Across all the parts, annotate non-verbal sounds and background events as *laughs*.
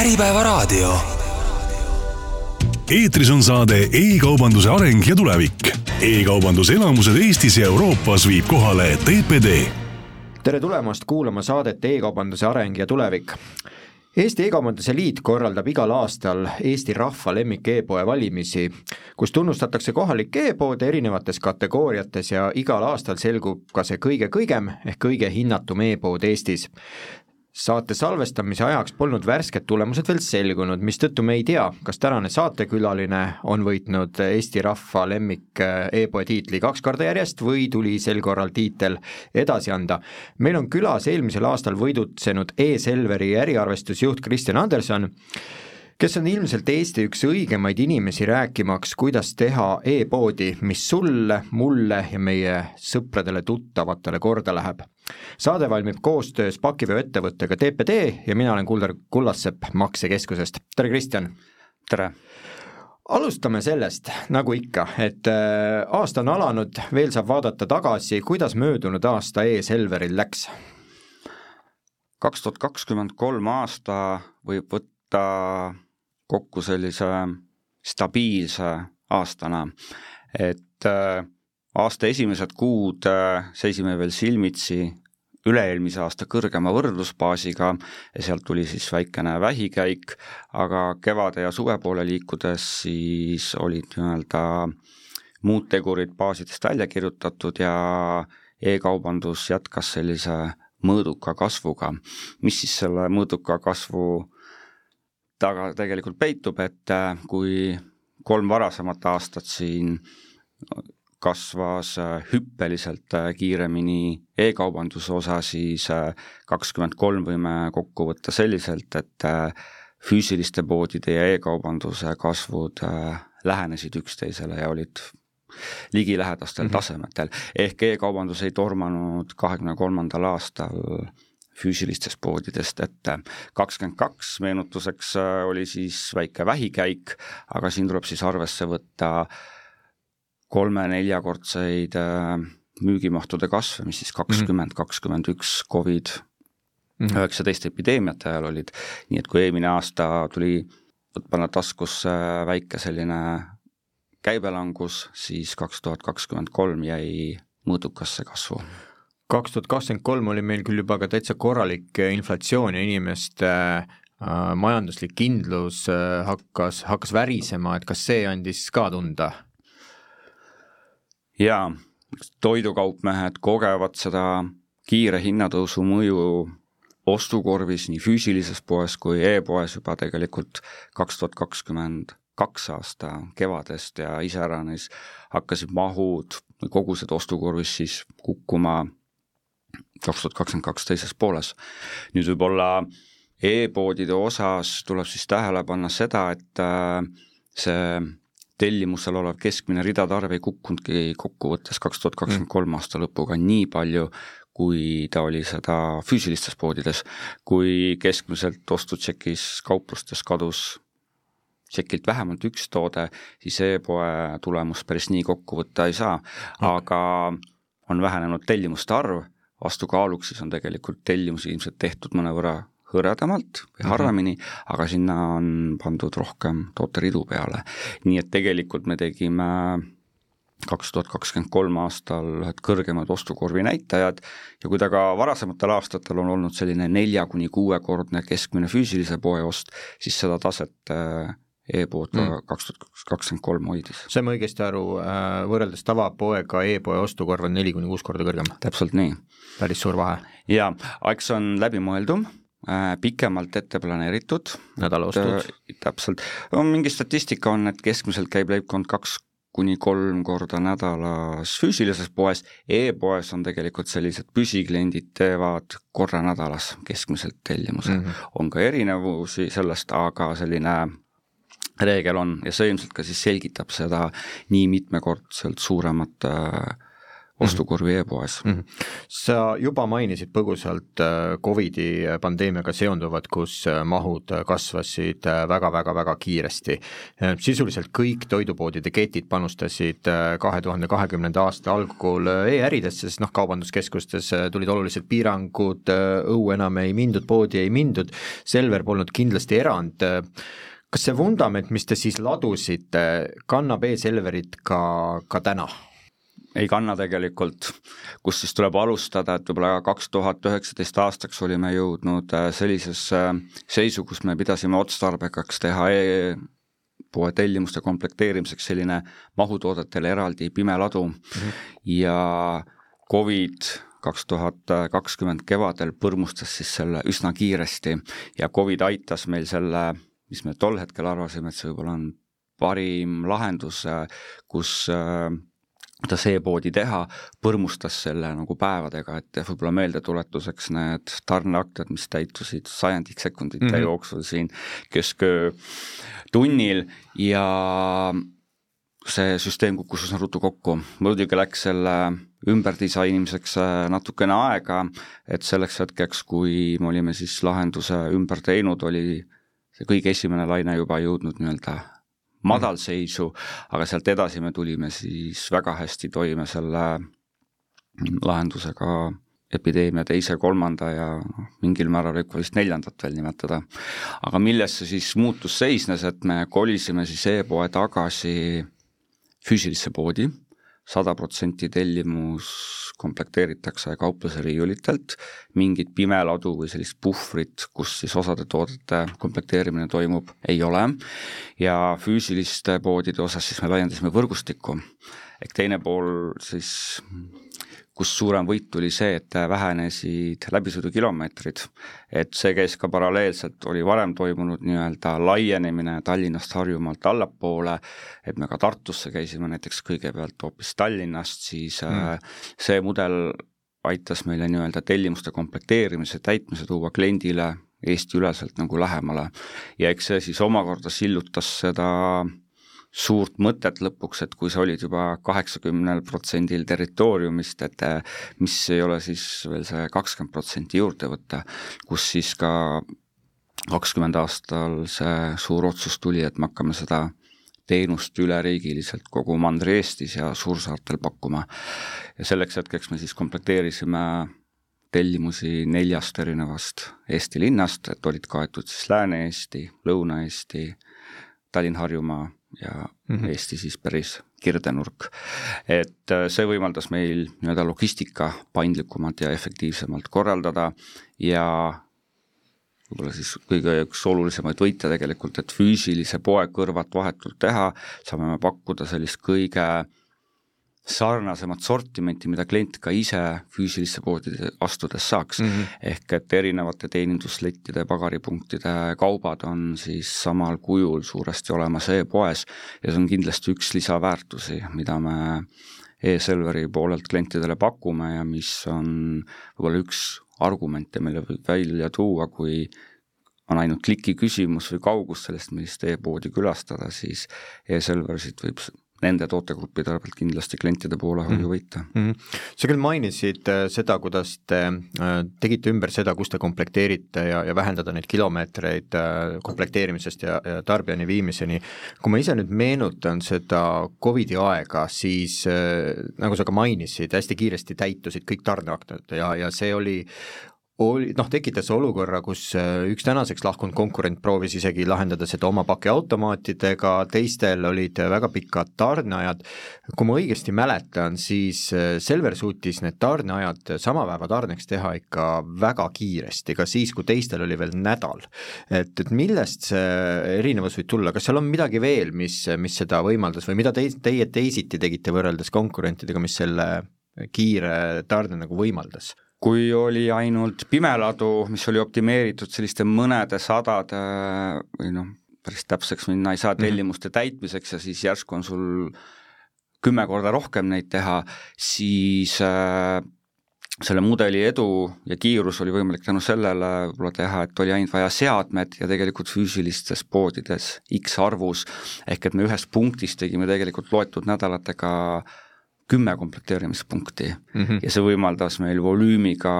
Äripäevaraadio. eetris on saade E-kaubanduse areng ja tulevik e. e-kaubanduse elamused Eestis ja Euroopas viib kohale TPD. tere tulemast kuulama saadet E-kaubanduse areng ja tulevik. Eesti E-kaubanduse Liit korraldab igal aastal Eesti rahva lemmik e-poe valimisi, kus tunnustatakse kohalikke e-poode erinevates kategooriates ja igal aastal selgub ka see kõige kõigem ehk kõige hinnatum e-pood Eestis saate salvestamise ajaks polnud värsked tulemused veel selgunud, mistõttu me ei tea, kas tänane saatekülaline on võitnud Eesti rahva lemmik eh, e-poe tiitli kaks korda järjest või tuli sel korral tiitel edasi anda. meil on külas eelmisel aastal võidutsenud e-Selveri äriarvestusjuht Kristjan Anderson, kes on ilmselt Eesti üks õigemaid inimesi rääkimaks, kuidas teha e-poodi, mis sulle, mulle ja meie sõpradele-tuttavatele korda läheb saade valmib koostöös pakiveoettevõttega TPD ja mina olen Kuldar Kullassepp Maksekeskusest, tere Kristjan! tere! alustame sellest, nagu ikka, et äh, aasta on alanud, veel saab vaadata tagasi, kuidas möödunud aasta e-Selveril läks? kaks tuhat kakskümmend kolm aasta võib võtta kokku sellise stabiilse aastana, et äh, aasta esimesed kuud äh, seisime veel silmitsi üle-eelmise aasta kõrgema võrdlusbaasiga ja sealt tuli siis väikene vähikäik, aga kevade ja suve poole liikudes siis olid nii-öelda muud tegurid baasidest välja kirjutatud ja e-kaubandus jätkas sellise mõõduka kasvuga. mis siis selle mõõduka kasvu taga tegelikult peitub, et äh, kui kolm varasemat aastat siin kasvas äh, hüppeliselt äh, kiiremini e-kaubanduse osa, siis kakskümmend kolm võime kokku võtta selliselt, et füüsiliste poodide ja e-kaubanduse kasvud lähenesid üksteisele ja olid ligilähedastel mm -hmm. tasemetel, ehk e-kaubandus ei tormanud kahekümne kolmandal aastal füüsilistest poodidest ette. kakskümmend kaks meenutuseks oli siis väike vähikäik, aga siin tuleb siis arvesse võtta äh, kolme-neljakordseid äh, müügimahtude kasve, mis siis kakskümmend, kakskümmend üks Covid mhm. üheksateist epideemiate ajal olid, nii et kui eelmine aasta tuli panna taskusse väike selline käibelangus, siis kaks tuhat kakskümmend kolm jäi mõõdukasse kasvu. Kaks tuhat kakskümmend kolm oli meil küll juba ka täitsa korralik inflatsioon ja inimeste äh, majanduslik kindlus äh, hakkas, hakkas värisema, et kas see andis ka tunda? jaa, toidukaupmehed kogevad seda kiire hinnatõusu mõju ostukorvis nii füüsilises poes kui e-poes juba tegelikult kaks tuhat kakskümmend kaks aasta kevadest ja iseäranis hakkasid mahud, kogused ostukorvis siis kukkuma kaks tuhat kakskümmend kaks teises pooles. nüüd võib-olla e-poodide osas tuleb siis tähele panna seda, et äh, see tellimusel olev keskmine ridade arv ei kukkunudki kokkuvõttes kaks tuhat kakskümmend kolm mm. aasta lõpuga nii palju, kui ta oli seda füüsilistes poodides, kui keskmiselt ostutšekis kauplustes kadus tšekilt vähemalt üks toode, siis e-poe tulemust päris nii kokku võtta ei saa, aga on vähenenud tellimuste arv, vastukaaluks siis on tegelikult tellimusi ilmselt tehtud mõnevõrra hõredamalt või mhm. harvemini mm, -hmm. aga sinna on pandud rohkem tooteridu peale. nii et tegelikult me tegime kaks tuhat kakskümmend kolm aastal ühed kõrgemad ostukorvi näitajad ja kui ta ka varasematel aastatel on olnud selline nelja kuni kuuekordne keskmine füüsilise poe ost, siis seda taset äh, e-pood ka mm. kaks tuhat kakskümmend kolm hoidis. saime õigesti aru, äh, võrreldes tavapoega e-poe ostukorv on neli kuni kuus korda kõrgem? täpselt nii. päris suur vahe. jaa, eks on läbimõeldum Äh, pikemalt ette planeeritud. nädalaostud. Äh, täpselt, mingi statistika on, et keskmiselt käib leibkond kaks kuni kolm korda nädalas füüsilises poes e, e-poes on tegelikult sellised püsikliendid teevad korra nädalas keskmiselt tellimuse mm. -hmm. on ka erinevusi sellest, aga selline reegel on ja see ilmselt ka siis selgitab seda nii mitmekordselt suuremat äh, ostukorvi e-poes mm. -hmm. sa juba mainisid põgusalt äh, Covidi pandeemiaga seonduvat, kus äh, mahud kasvasid väga-väga-väga äh, kiiresti. sisuliselt kõik toidupoodide ketid panustasid kahe tuhande kahekümnenda aasta algul e-äridesse, sest noh, kaubanduskeskustes tulid olulised piirangud, õue enam ei mindud, poodi ei mindud, Selver polnud kindlasti erand kas see vundament, mis te siis ladusite, kannab e-Selverit ka, ka täna? ei kanna tegelikult, kus siis tuleb alustada, et võib-olla kaks tuhat üheksateist aastaks olime jõudnud äh, sellisesse äh, seisu, kus me pidasime otstarbekaks teha e-poe tellimuste komplekteerimiseks selline mahutoodetele eraldi pime ladu mm -hmm. ja Covid kaks tuhat kakskümmend kevadel põrmustas siis selle üsna kiiresti ja Covid aitas meil selle, mis me tol hetkel arvasime, et see võib-olla on parim lahendus, äh, kus kuidas e-poodi teha, põrmustas selle nagu päevadega, et võib-olla meeldetuletuseks need tarneaktid, mis täitusid sajandik sekundite mm -hmm. jooksul siin kesköö tunnil ja see süsteem kukkus üsna ruttu kokku, muidugi läks selle ümberdisainimiseks äh, natukene aega, et selleks hetkeks, kui me olime siis lahenduse ümber teinud, oli see kõige esimene laine juba jõudnud nii-öelda madalseisu, aga sealt edasi me tulime siis väga hästi toime selle lahendusega epideemia teise-kolmanda ja noh, mingil määral võib ka vist neljandat veel nimetada. aga milles see siis muutus seisnes, et me kolisime siis e-poe tagasi füüsilisse poodi sada protsenti tellimus komplekteeritakse kaupluse riiulitelt, mingit pimeladu või sellist puhvrit, kus siis osade toodete komplekteerimine toimub, ei ole, ja füüsiliste poodide osas siis me laiendasime võrgustikku, ehk teine pool siis kus suurem võit tuli see, et vähenesid läbisõidukilomeetrid. et see käis ka paralleelselt, oli varem toimunud nii-öelda laienemine Tallinnast Harjumaalt allapoole, et me ka Tartusse käisime näiteks kõigepealt hoopis Tallinnast, siis mm. see mudel aitas meile nii-öelda tellimuste komplekteerimise, täitmise tuua kliendile Eesti-üleselt nagu lähemale. ja eks see siis omakorda sillutas seda äh, suurt mõtet lõpuks, et kui sa olid juba kaheksakümnel protsendil territooriumist, et eh, mis ei ole siis veel see kakskümmend protsenti juurde võtta, kus siis ka kakskümmend aastal see suur otsus tuli, et me hakkame seda teenust üleriigiliselt kogu Mandri-Eestis ja suursaartel pakkuma. ja selleks hetkeks me siis komplekteerisime tellimusi neljast erinevast Eesti linnast, et olid kaetud siis Lääne-Eesti, Lõuna-Eesti, Tallinn-Harjumaa ja mm -hmm. Eesti siis päris kirdenurk. et äh, see võimaldas meil nii-öelda logistika paindlikumalt ja efektiivsemalt korraldada ja võib-olla siis kõige üks olulisemaid võite tegelikult, et füüsilise poe kõrvat vahetult teha, saame me pakkuda sellist kõige sarnasemat sortimenti, mida klient ka ise füüsilisse poodi astudes saaks mm. -hmm. ehk et erinevate teeninduslettide, pagaripunktide kaubad on siis samal kujul suuresti olemas e-poes ja see on kindlasti üks lisaväärtusi, mida me e-Selveri poolelt klientidele pakume ja mis on võib-olla üks argumente, mille võib välja tuua, kui on ainult kliki küsimus või kaugus sellest, millist e-poodi külastada, siis e-Selversit võib nende tootegruppide arvelt kindlasti klientide poolehoiu mhm. võita mm. -hmm. sa küll mainisid äh, seda, kuidas te äh, tegite ümber seda, kus te komplekteerite ja, ja vähendada neid kilomeetreid äh, komplekteerimisest ja, ja tarbijani viimiseni. kui ma ise nüüd meenutan seda Covidi aega, siis nagu sa ka mainisid, hästi kiiresti täitusid kõik tarneaktid ja, ja see oli oli, noh, tekitas olukorra, kus äh, üks tänaseks lahkunud konkurent proovis isegi lahendada seda oma pakiautomaatidega, teistel olid väga pikad tarneajad, kui ma õigesti mäletan, siis äh, Selver suutis need tarneajad sama päeva tarneks teha ikka väga kiiresti, ka siis, kui teistel oli veel nädal. et, et millest see erinevus võib tulla, kas seal on midagi veel, mis, mis seda võimaldas või mida te, teie teisiti tegite võrreldes konkurentidega, mis selle kiire tarne nagu võimaldas? Kui oli ainult pimeladu, mis oli optimeeritud selliste mõnede sadade või noh, päris täpseks minna ei saa mhm. tellimuste täitmiseks ja siis järsku on sul kümme korda rohkem neid teha, siis äh, selle mudeli edu ja kiirus oli võimalik tänu sellele võib-olla teha, et oli ainult vaja seadmed ja tegelikult füüsilistes poodides X arvus, ehk et me ühest punktist tegime tegelikult loetud nädalatega kümme komplekteerimispunkti mm. -hmm. ja see võimaldas meil volüümiga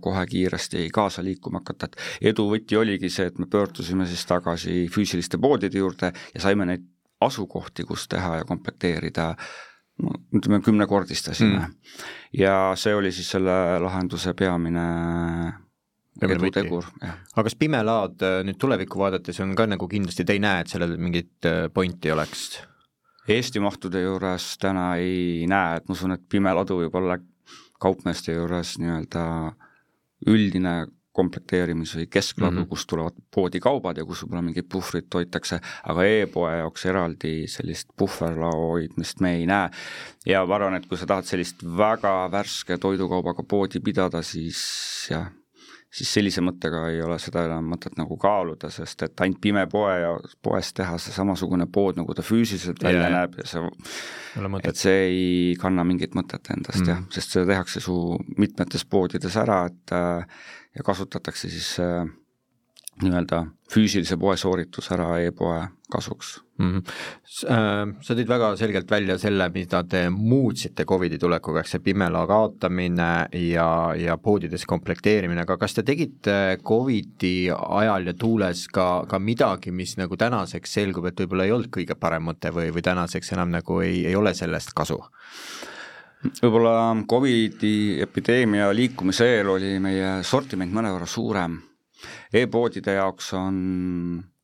kohe kiiresti kaasa liikuma hakata, et edu võti oligi see, et me pöördusime siis tagasi füüsiliste poodide juurde ja saime neid asukohti, kus teha ja komplekteerida no ütleme, kümnekordistasime mm.. ja see oli siis selle lahenduse peamine edutegur, jah. aga kas pimelaad äh, nüüd tulevikku vaadates on ka nagu kindlasti, te ei näe, et sellel mingit äh, pointi oleks? Eesti mahtude juures täna ei näe, et ma usun, et pime ladu võib olla kaupmeeste juures nii-öelda üldine komplekteerimis- või keskladu mm. -hmm. kust tulevad poodi kaubad ja kus võib-olla mingit puhvrit hoitakse, aga e-poe jaoks eraldi sellist puhverlao hoidmist me ei näe. ja ma arvan, et kui sa tahad sellist väga värske toidukaubaga poodi pidada, siis jah, siis sellise mõttega ei ole seda enam mõtet nagu kaaluda, sest et ainult pime poe ja poes teha see samasugune pood, nagu ta füüsiliselt välja jaa. näeb ja see et see ei kanna mingit mõtet endast Mm. mm. jah, sest seda tehakse su mitmetes poodides ära, et äh, ja kasutatakse siis äh, nii-öelda füüsilise poe sooritus ära e-poe kasuks. mm. -hmm. sa tõid väga selgelt välja selle, mida te muutsite Covidi tulekuga, ehk see pimela kaotamine ja, ja poodides komplekteerimine, aga kas te tegite Covidi ajal ja tuules ka, ka midagi, mis nagu tänaseks selgub, et võib-olla ei olnud kõige parem mõte või, või tänaseks enam nagu ei, ei ole sellest kasu? võib-olla Covidi epideemia liikumise eel oli meie sortiment mõnevõrra suurem e-poodide jaoks on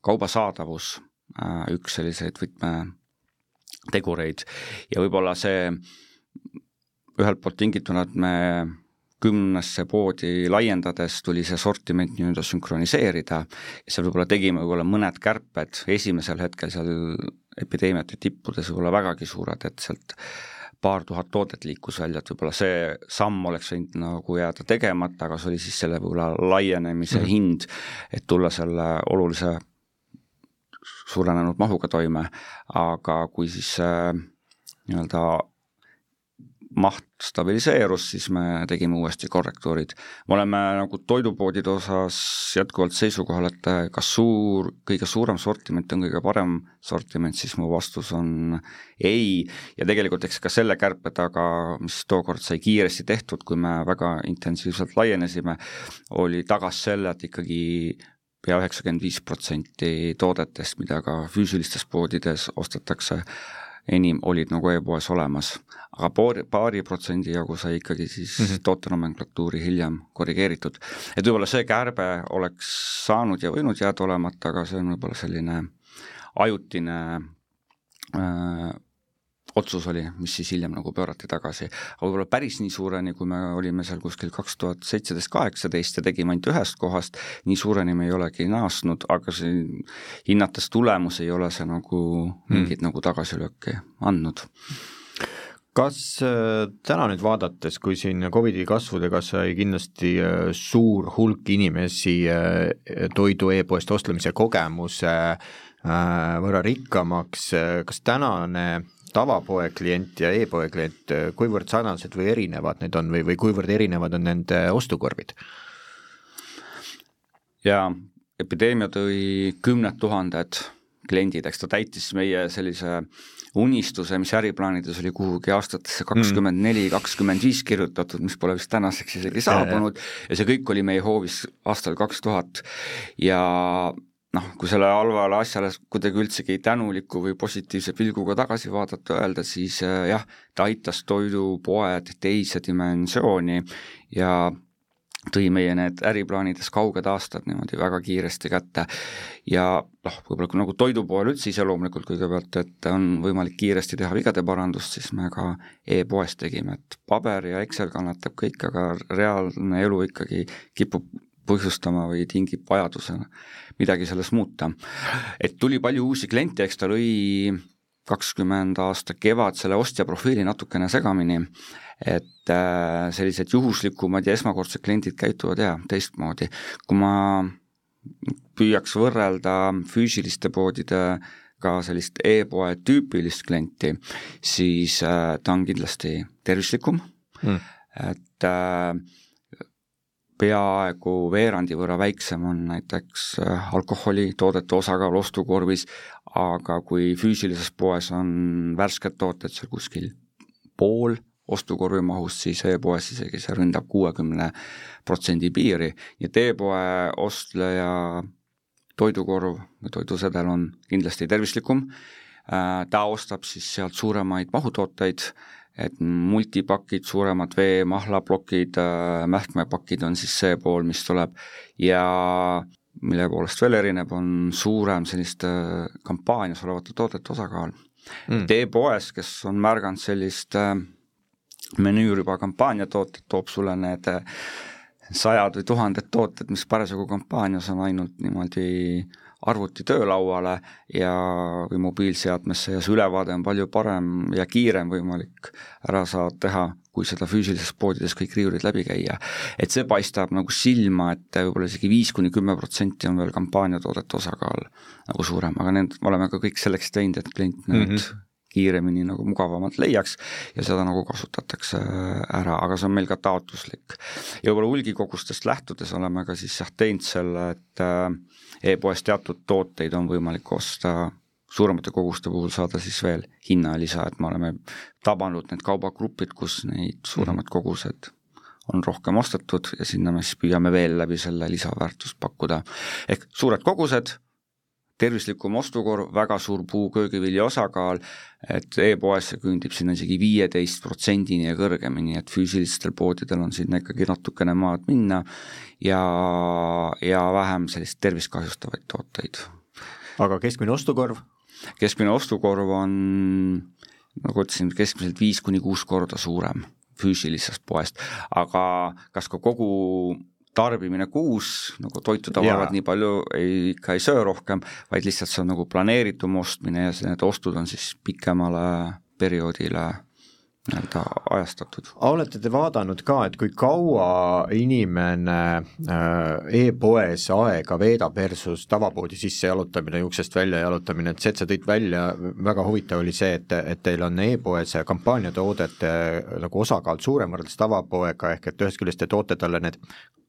kauba saadavus äh, üks selliseid võtmetegureid. Ja võib-olla see ühelt poolt tingituna, et me kümnesse poodi laiendades tuli see sortiment nii-öelda sünkroniseerida. Ja seal võib-olla tegime võib-olla mõned kärped. Esimesel hetkel seal epideemiate tippudes võib-olla vägagi suured, et sealt paar tuhat toodet liikus välja, et võib-olla see samm oleks võinud nagu jääda tegemata, aga see oli siis selle võib-olla laienemise mm -hmm. hind, et tulla selle olulise suurenenud mahuga toime, aga kui siis äh, nii-öelda maht stabiliseerus, siis me tegime uuesti korrektuurid. me oleme nagu toidupoodide osas jätkuvalt seisukohal, et kas suur, kõige suurem sortiment on kõige parem sortiment, siis mu vastus on ei ja tegelikult eks ka selle kärpe taga, mis tookord sai kiiresti tehtud, kui me väga intensiivselt laienesime, oli tagas selle, et ikkagi pea üheksakümmend viis protsenti toodetest, mida ka füüsilistes poodides ostetakse, enim olid nagu e-poes olemas, aga paari, paari protsendi jagu sai ikkagi siis mm -hmm. tootenomenklatuuri hiljem korrigeeritud. et võib-olla see kärbe oleks saanud ja võinud jääda olemata, aga see on võib-olla selline ajutine äh, otsus oli, mis siis hiljem nagu pöörati tagasi. aga võib-olla päris nii suureni, kui me olime seal kuskil kaks tuhat seitseteist, kaheksateist ja tegime ainult ühest kohast, nii suureni me ei olegi naasnud, aga see hinnates tulemusi ei ole see nagu mingit mm. nagu tagasilööki andnud kas äh, täna nüüd vaadates, kui siin Covidi kasvudega sai kindlasti äh, suur hulk inimesi äh, toidu e-poest ostlemise kogemuse võrra rikkamaks, kas tänane tavapoe klient ja e-poe klient, äh, kuivõrd sarnased või erinevad need on või, või kuivõrd erinevad on nende ostukorvid? ja epideemia tõi kümned tuhanded kliendid, eks ta täitis meie sellise unistuse, mis äriplaanides oli kuhugi aastatesse kakskümmend neli, kakskümmend viis kirjutatud, mis pole vist tänaseks isegi saabunud. *laughs* Ja see kõik oli meie hoovis aastal kaks tuhat. Ja noh, kui selle halvale asjale kuidagi üldsegi tänuliku või positiivse pilguga tagasi vaadata, öelda, siis äh, jah, ta aitas toidupoed teise dimensiooni ja tõi meie need äriplaanides kauged aastad niimoodi väga kiiresti kätte. Ja noh, võib-olla nagu toidupoel üldse iseloomulikult kõigepealt, et on võimalik kiiresti teha vigade parandust, siis me ka e-poes tegime, et paber ja Excel kannatab kõik, aga reaalne elu ikkagi kipub põhjustama või tingib vajaduse midagi selles muuta. et tuli palju uusi kliente, eks ta lõi kakskümmend aasta kevad selle ostja profiili natukene segamini, et äh, sellised juhuslikumad ja esmakordsed kliendid käituvad jaa, teistmoodi. kui ma püüaks võrrelda füüsiliste poodidega sellist e-poe tüüpilist klienti, siis äh, ta on kindlasti tervislikum Mm. et äh, peaaegu veerandi võrra väiksem on näiteks äh, alkoholitoodete osakaal ostukorvis, aga kui füüsilises poes on värsked tooted seal kuskil pool ostukorvi mahust, siis e-poes isegi see ründab kuuekümne protsendi piiri, nii et e-poe ostleja toidukorv või toidusedel on kindlasti tervislikum, äh, ta ostab siis sealt suuremaid mahutooteid, et multipakid, suuremad vee, mahlaplokid, äh, mähkmepakid on siis see pool, mis tuleb. Ja mille poolest veel erineb, on suurem selliste kampaanias olevate toodete osakaal. Mm.. e-poes, kes on märganud sellist äh, menüüriba kampaaniatooted, toob sulle need äh, sajad või tuhanded tooted, mis parasjagu kampaanias on ainult niimoodi arvuti töölauale ja, või mobiilseadmesse ja see ülevaade on palju parem ja kiirem võimalik ära saad teha, kui seda füüsilises poodides kõik riiulid läbi käia. et see paistab nagu silma, et võib-olla isegi viis kuni kümme protsenti on veel kampaaniatoodete osakaal nagu suurem, aga need, me oleme ka kõik selleks teinud, et klient mm -hmm. Kiiremini nagu mugavamalt leiaks ja seda nagu kasutatakse ära, aga see on meil ka taotluslik. ja võib-olla hulgikogustest lähtudes oleme ka siis jah teinud selle, et äh, e-poes teatud tooteid on võimalik osta suuremate koguste puhul saada siis veel hinnalisa, et me oleme tabanud need kaubagrupid, kus neid suuremad kogused on rohkem ostetud ja sinna me siis püüame veel läbi selle lisaväärtust pakkuda. ehk suured kogused tervislikum ostukorv, väga suur puuköögivilja osakaal, et e-poes see küündib sinna isegi viieteist protsendini ja kõrgemini, et füüsilistel poodidel on sinna ikkagi natukene maad minna ja, ja vähem sellist tervist kahjustavaid tooteid. aga keskmine ostukorv? keskmine ostukorv on, nagu ütlesin, keskmiselt viis kuni kuus korda suurem füüsilisest poest, aga kas ka kogu tarbimine kuus, nagu toitu tavaliselt nii palju ei, ikka ei söö rohkem, vaid lihtsalt see on nagu planeeritum ostmine ja need ostud on siis pikemale perioodile nii-öelda ajastatud. olete te vaadanud ka, et kui kaua inimene äh, e-poes aega veedab versus tavapoodi sisse jalutamine, uksest välja jalutamine, et see, et sa tõid välja, väga huvitav oli see, et, et teil on e-poes kampaaniatoodete nagu osakaal suurem võrreldes tavapoega, ehk et ühest küljest te toote talle need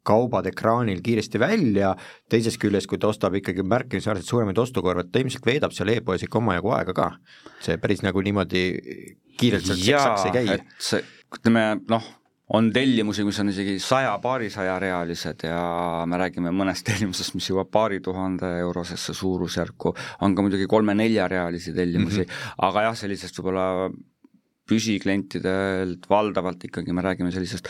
kaubad ekraanil kiiresti välja, teisest küljest, kui ta ostab ikkagi märkimisväärselt suuremaid ostukorve, ta ilmselt veedab seal e-poes ikka omajagu aega ka. see päris nagu niimoodi kiirelt sealt seksaks ei käi. see, ütleme noh, on tellimusi, mis on isegi saja, paarisaja realised ja me räägime mõnest tellimusest, mis jõuab paari tuhande eurosesse suurusjärku, on ka muidugi kolme-neljarealisi tellimusi mm, -hmm. aga jah, sellisest võib-olla püsiklientidelt valdavalt ikkagi me räägime sellisest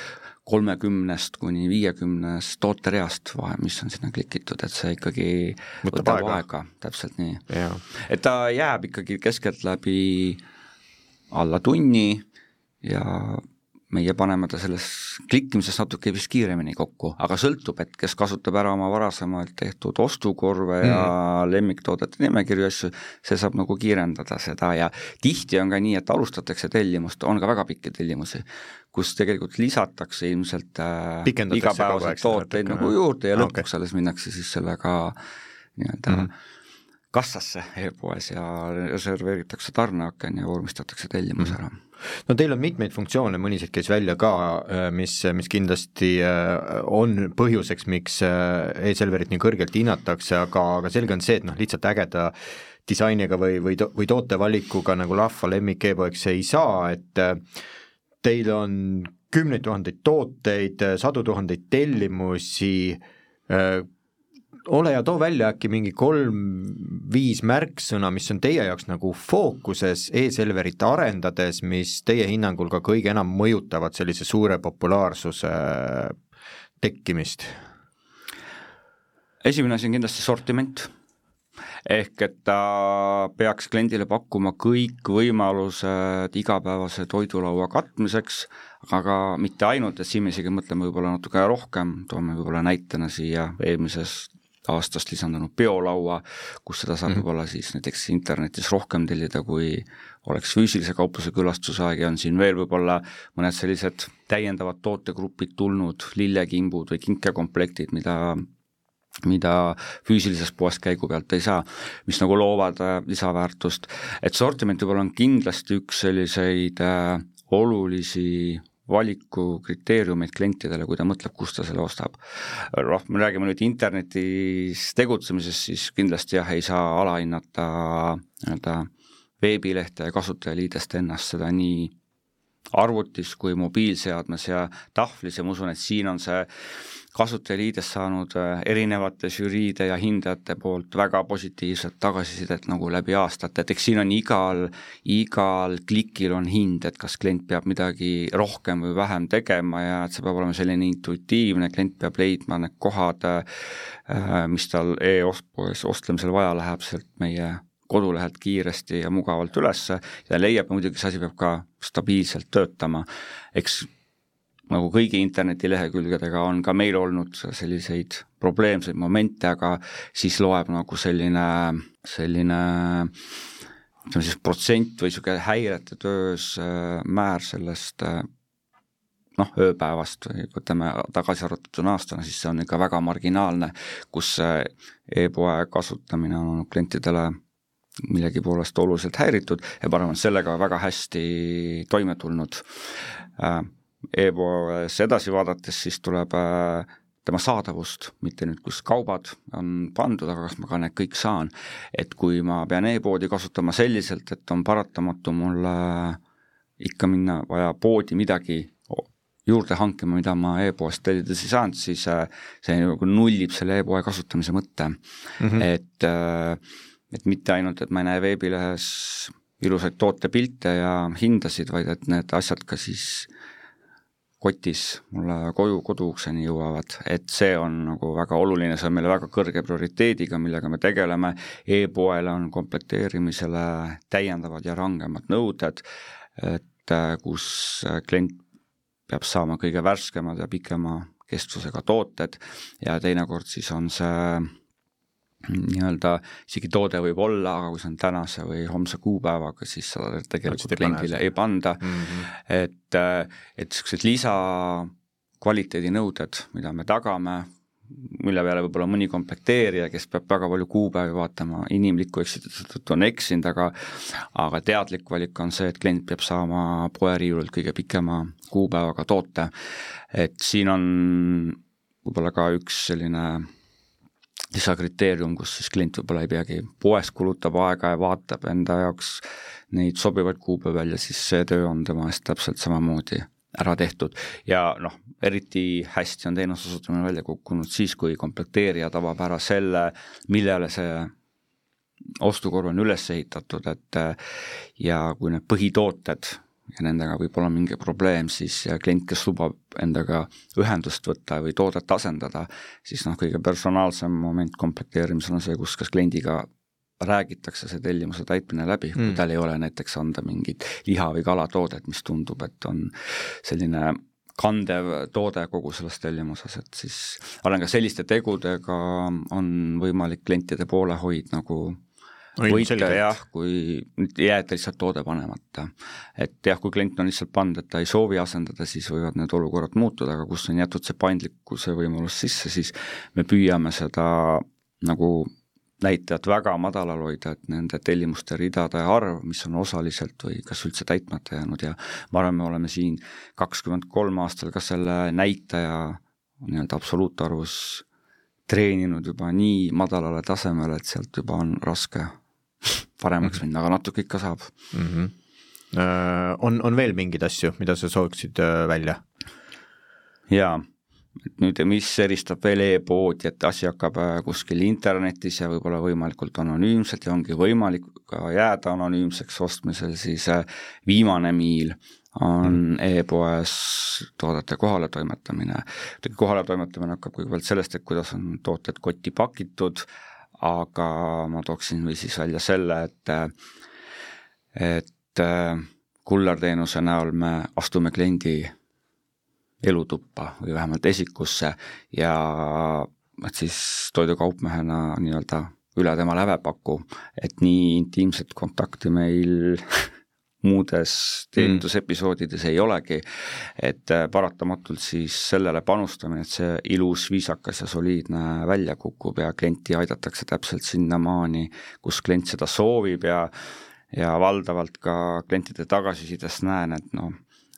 kolmekümnest kuni viiekümnest tootereast, mis on sinna klikitud, et see ikkagi võtab, võtab aega, aega., täpselt nii. et ta jääb ikkagi keskeltläbi alla tunni ja meie paneme ta selles klikkimises natuke vist kiiremini kokku, aga sõltub, et kes kasutab ära oma varasemalt tehtud ostukorve mm. ja lemmiktoodete nimekirju asju, see saab nagu kiirendada seda ja tihti on ka nii, et alustatakse tellimust, on ka väga pikki tellimusi, kus tegelikult lisatakse ilmselt äh, igapäevaseid tooteid nagu juurde ja lõpuks okay. alles minnakse siis sellega nii-öelda mm -hmm kassasse e-poes ja reserveeritakse tarneaken ja vormistatakse tellimus ära mm. -hmm no teil on mitmeid funktsioone, mõniseid käis välja ka, äh, mis, mis kindlasti äh, on põhjuseks, miks e-Selverit nii kõrgelt hinnatakse, aga, aga selge on see, et noh, lihtsalt ägeda disainiga või, või, või tootevalikuga nagu rahva lemmik e-poeks ei saa, et teil on kümneid tuhandeid tooteid, sadu tuhandeid tellimusi, ole ja too välja äkki mingi kolm-viis märksõna, mis on teie jaoks nagu fookuses e-Selverit arendades, mis teie hinnangul ka kõige enam mõjutavad sellise suure populaarsuse tekkimist? esimene asi on kindlasti sortiment, ehk et ta peaks kliendile pakkuma kõik võimalused igapäevase toidulaua katmiseks, aga mitte ainult, et siin me isegi mõtleme võib-olla natuke rohkem, toome võib-olla näitena siia eelmisest aastast lisandunud biolaua, kus seda saab mm -hmm. võib-olla siis näiteks internetis rohkem tellida, kui oleks füüsilise kaupluse külastusaeg ja on siin veel võib-olla mõned sellised täiendavad tootegrupid tulnud, lillekimbud või kinkekomplektid, mida mida füüsilisest poest käigu pealt ei saa, mis nagu loovad äh, lisaväärtust, et sortiment võib-olla on kindlasti üks selliseid äh, olulisi valikukriteeriumeid klientidele, kui ta mõtleb, kust ta selle ostab. noh, me räägime nüüd internetis tegutsemisest, siis kindlasti jah, ei saa alahinnata nii-öelda veebilehte ja kasutajaliidest ennast, seda nii arvutis kui mobiilseadmes ja tahvlis ja ma usun, et siin on see kasutajaliides saanud äh, erinevate žüriide ja hindajate poolt väga positiivset tagasisidet nagu läbi aastate, et eks siin on igal, igal klikil on hind, et kas klient peab midagi rohkem või vähem tegema ja et see peab olema selline intuitiivne, klient peab leidma need kohad, äh, mis tal e-ostpoes ostlemisel vaja läheb sealt meie kodulehelt kiiresti ja mugavalt üles ja leiab, muidugi see asi peab ka stabiilselt töötama, eks nagu kõigi internetilehekülgedega on ka meil olnud selliseid probleemseid momente, aga siis loeb nagu selline, selline ütleme siis protsent või niisugune häirete töös äh, määr sellest äh, noh, ööpäevast võtame tagasi arvutatud aastana, siis see on ikka väga marginaalne, kus e-poe kasutamine on klientidele millegi poolest oluliselt häiritud ja ma arvan, et sellega väga hästi toime tulnud äh, e-poes edasi vaadates, siis tuleb äh, tema saadavust, mitte nüüd, kus kaubad on pandud, aga kas ma ka need kõik saan. et kui ma pean e-poodi kasutama selliselt, et on paratamatu mul ikka minna vaja poodi midagi juurde hankima, mida ma e-poest tellides ei saanud, siis äh, see nagu nullib selle e-poe kasutamise mõtte mm. -hmm. et, äh, et mitte ainult, et ma ei näe veebilehes ilusaid tootepilte ja hindasid, vaid et need asjad ka siis kotis mulle koju, koduukseni jõuavad, et see on nagu väga oluline, see on meile väga kõrge prioriteediga, millega me tegeleme. E, e-poele on komplekteerimisele täiendavad ja rangemad nõuded, et äh, kus klient peab saama kõige värskemad ja pikema kestvusega tooted. Ja teinekord siis on see nii-öelda isegi toode võib olla, aga kui see on tänase või homse kuupäevaga, siis seda tegelikult kliendile ei panda mm, -hmm. et, et niisugused lisakvaliteedinõuded, mida me tagame, mille peale võib-olla mõni komplekteerija, kes peab väga palju kuupäevi vaatama, inimlikku eksituse tõttu on eksinud, aga aga teadlik valik on see, et klient peab saama poeriiulilt kõige pikema kuupäevaga toote. et siin on võib-olla ka üks selline lisakriteerium, kus siis klient võib-olla ei peagi poes kulutab aega ja vaatab enda jaoks neid sobivaid kuupäevi välja, siis see töö on tema eest täpselt samamoodi ära tehtud. Ja noh, eriti hästi on teenuse osutamine välja kukkunud siis, kui komplekteerija tabab ära selle, millele see ostukorv on üles ehitatud, et ja kui need põhitooted ja nendega võib olla mingi probleem, siis klient, kes lubab endaga ühendust võtta või toodet asendada, siis noh, kõige personaalsem moment komplekteerimisel on see, kus kas kliendiga räägitakse see tellimuse täitmine läbi mm., kui tal ei ole näiteks anda mingit liha- või kalatoodet, mis tundub, et on selline kandev toode kogu selles tellimuses, et siis arvan ka selliste tegudega on võimalik klientide poolehoid nagu võita jah, kui jäeta lihtsalt toode panemata. et jah, kui klient on lihtsalt pannud, et ta ei soovi asendada, siis võivad need olukorrad muutuda, aga kus on jäetud see paindlikkuse võimalus sisse, siis me püüame seda nagu näitajat väga madalal hoida, et nende tellimuste ridade arv, mis on osaliselt või kas üldse täitmata jäänud ja ma arvan, me oleme siin kakskümmend kolm aastal ka selle näitaja nii-öelda absoluutarvus treeninud juba nii madalale tasemele, et sealt juba on raske paremaks minna, aga natuke ikka saab mm. -hmm. On, on veel mingeid asju, mida sa sooviksid äh, välja? jaa, et nüüd, mis eristab veel e-poodi, et asi hakkab äh, kuskil internetis ja võib-olla võimalikult anonüümselt ja ongi võimalik ka jääda anonüümseks ostmisel, siis viimane miil on mm. e-poes toodete kohaletoimetamine. kohaletoimetamine hakkab kõigepealt sellest, et kuidas on tooted kotti pakitud, aga ma tooksin või siis välja selle, et et kullerteenuse näol me astume kliendi elutuppa või vähemalt esikusse ja et siis toidukaupmehena nii-öelda üle tema lävepaku, et nii intiimset kontakti meil *laughs* muudes teenindusepisoodides mm. ei olegi, et äh, paratamatult siis sellele panustamine, et see ilus, viisakas ja soliidne välja kukub ja klienti aidatakse täpselt sinnamaani, kus klient seda soovib ja ja valdavalt ka klientide tagasisidest näen, et noh,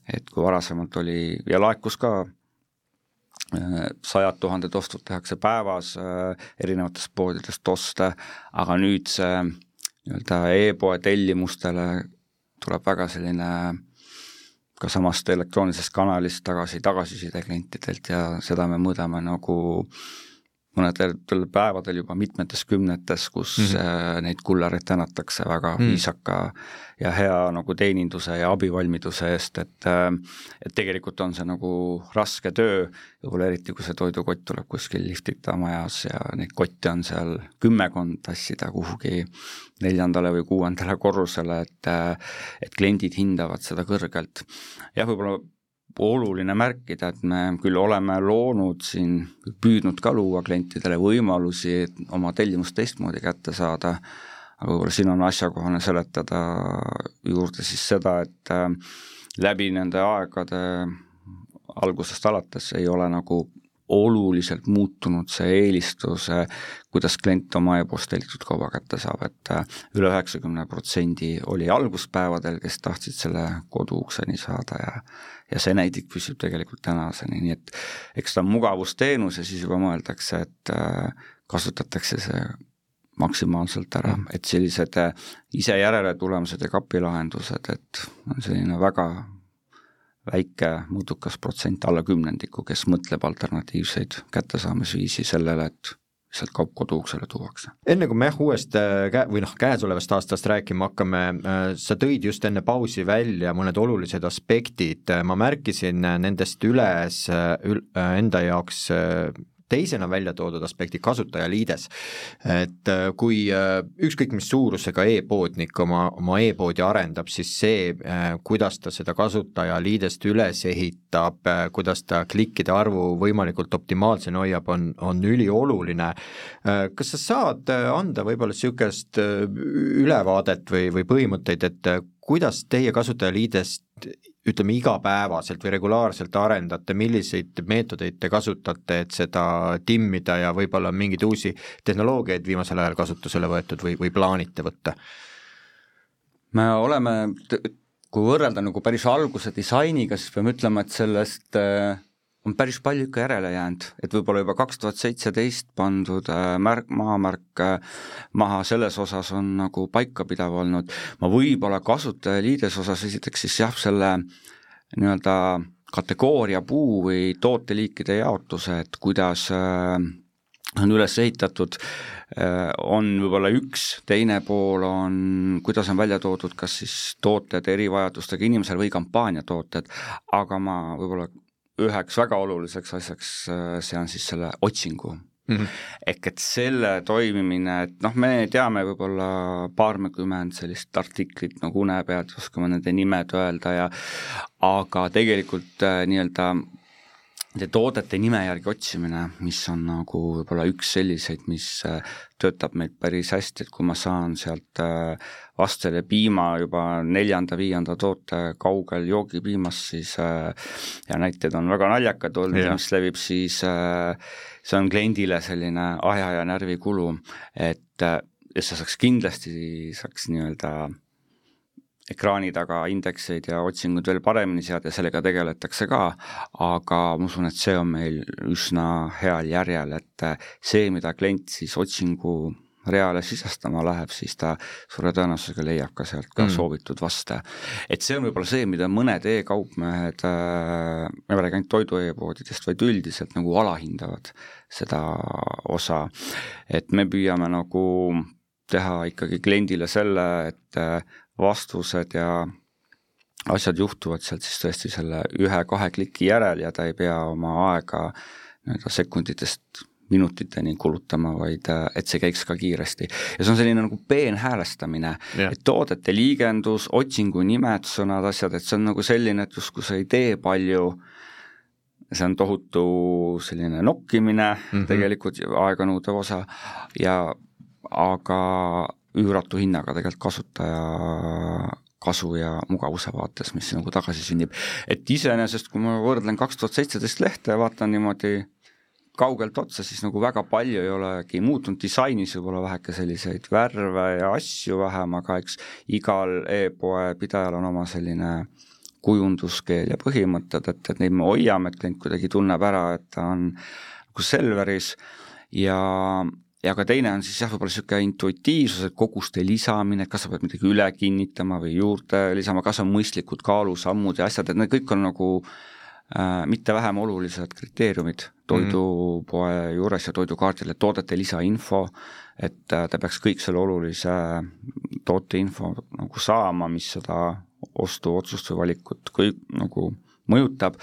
et kui varasemalt oli ja laekus ka äh, sajad tuhanded ostud tehakse päevas äh, erinevatest poodidest oste, aga nüüd see nii-öelda e-poe tellimustele tuleb väga selline ka samast elektroonilisest kanalist tagasi tagasiside klientidelt ja seda me mõõdame nagu mõnedel päevadel juba mitmetes kümnetes, kus mm -hmm. neid kullareid tänatakse väga mm -hmm. viisaka ja hea nagu teeninduse ja abivalmiduse eest, et äh, et tegelikult on see nagu raske töö, võib-olla eriti, kui see toidukott tuleb kuskil liftita majas ja neid kotte on seal kümmekond, tassida kuhugi neljandale või kuuendale korrusele, et äh, et kliendid hindavad seda kõrgelt. jah, võib-olla oluline märkida, et me küll oleme loonud siin, püüdnud ka luua klientidele võimalusi oma tellimust teistmoodi kätte saada, aga võib-olla siin on asjakohane seletada juurde siis seda, et äh, läbi nende aegade algusest alates ei ole nagu oluliselt muutunud see eelistus, kuidas klient oma e-post tellitud kauba kätte saab, et äh, üle üheksakümne protsendi oli alguspäevadel, kes tahtsid selle koduukseni saada ja ja see näidik püsib tegelikult tänaseni, nii et eks ta on mugavusteenus ja siis juba mõeldakse, et äh, kasutatakse see maksimaalselt ära, mm. et sellised äh, ise järele tulemused ja kapilahendused, et on selline väga väike mõõdukas protsent, alla kümnendiku, kes mõtleb alternatiivseid kättesaamisviisi sellele, et lihtsalt kaup koduuksele tuuakse. enne kui me jah, uuest äh, kä-, või noh, käesolevast aastast rääkima hakkame, äh, sa tõid just enne pausi välja mõned olulised aspektid, ma märkisin nendest üles ül, enda jaoks teisena välja toodud aspekti kasutajaliides. et äh, kui äh, ükskõik mis suurusega e-poodnik oma, oma e-poodi arendab, siis see, äh, kuidas ta seda kasutajaliidest üles ehitab, kuidas ta klikkide arvu võimalikult optimaalsena hoiab, on, on ülioluline. kas sa saad anda võib-olla niisugust ülevaadet või, või põhimõtteid, et kuidas teie kasutajaliidest ütleme, igapäevaselt või regulaarselt arendate, milliseid meetodeid te kasutate, et seda timmida ja võib-olla mingeid uusi tehnoloogiaid viimasel ajal kasutusele võetud või, või plaanite võtta? me oleme, kui võrrelda nagu päris alguse disainiga, siis peame ütlema, et sellest äh, on päris palju ikka järele jäänud, et võib-olla juba kaks tuhat seitseteist pandud äh, märk, maamärk äh, maha selles osas on nagu paikapidav olnud. ma võib-olla kasutajaliides osas esiteks siis jah, selle nii-öelda kategooria puu või tooteliikide jaotuse, et kuidas äh, on üles ehitatud, on võib-olla üks, teine pool on, kuidas on välja toodud kas siis tooted erivajadustega inimesel või kampaaniatooted, aga ma võib-olla üheks väga oluliseks asjaks äh, sean siis selle otsingu mm. -hmm. ehk et selle toimimine, et noh, me teame võib-olla paarkümmend sellist artiklit nagu une pealt, oskame nende nimed öelda ja aga tegelikult äh, nii-öelda toodete nime järgi otsimine, mis on nagu võib-olla üks selliseid, mis äh, töötab meil päris hästi, et kui ma saan sealt äh, vastu selle piima juba neljanda-viienda toote kaugel joogipiimast, siis äh, ja näited on väga naljakad olnud, mis levib, siis see on kliendile selline aja ja närvikulu, et ja see saaks kindlasti, saaks nii-öelda ekraani taga indekseid ja otsinguid veel paremini seada ja sellega tegeletakse ka, aga ma usun, et see on meil üsna heal järjel, et see, mida klient siis otsingu reale sisestama läheb, siis ta suure tõenäosusega leiab ka sealt ka mm. soovitud vaste. et see on võib-olla see, mida mõned e-kaupmehed äh,, ma ei räägi ainult toidu e-poodidest, vaid üldiselt nagu alahindavad seda osa. et me püüame nagu teha ikkagi kliendile selle, et vastused ja asjad juhtuvad sealt siis tõesti selle ühe-kahe kliki järel ja ta ei pea oma aega nii-öelda sekunditest minutiteni kulutama, vaid et see käiks ka kiiresti. ja see on selline nagu peenhäälestamine et toodete liigendus, otsingu nimed, sõnad, asjad, et see on nagu selline, et justkui sa ei tee palju, see on tohutu selline nokkimine mm -hmm. tegelikult aeganõudev osa ja aga üüratu hinnaga tegelikult kasutaja kasu ja mugavuse vaates, mis nagu tagasi sünnib. et iseenesest, kui ma võrdlen kaks tuhat seitseteist lehte ja vaatan niimoodi kaugelt otsa, siis nagu väga palju ei olegi muutunud, disainis võib-olla väheke selliseid värve ja asju vähem, aga eks igal e-poe pidajal on oma selline kujunduskeel ja põhimõtted, et, et neid me hoiame, et klient kuidagi tunneb ära, et ta on nagu Selveris ja ja ka teine on siis jah, võib-olla niisugune intuitiivsus, et koguste lisamine, kas sa pead midagi üle kinnitama või juurde lisama, kas on mõistlikud kaalusammud ja asjad, et need kõik on nagu äh, mitte vähem olulised kriteeriumid toidupoe mm -hmm. juures ja toidukaardil, et toodete lisainfo, et äh, ta peaks kõik selle olulise tooteinfo nagu saama, mis seda ostuotsust või valikut kõik nagu mõjutab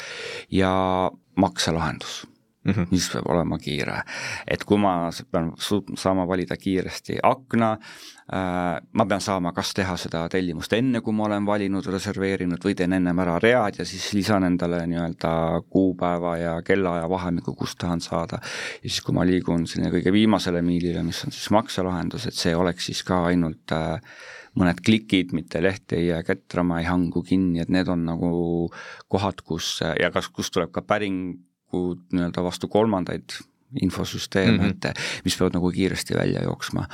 ja makselahendus mm, -hmm. mis peab olema kiire. et kui ma pean saama valida kiiresti akna äh,, ma pean saama kas teha seda tellimust enne, kui ma olen valinud, reserveerinud või teen ennem ära read ja siis lisan endale nii-öelda kuupäeva ja kellaaja vahemikku, kust tahan saada. ja siis, kui ma liigun sinna kõige viimasele miilile, mis on siis makselahendus, et see oleks siis ka ainult äh, mõned klikid, mitte leht ei jää ketrama, ei hangu kinni, et need on nagu kohad, kus ja kas, kust tuleb ka päring nagu nii-öelda vastu kolmandaid infosüsteeme mm, -hmm. et mis peavad nagu kiiresti välja jooksma.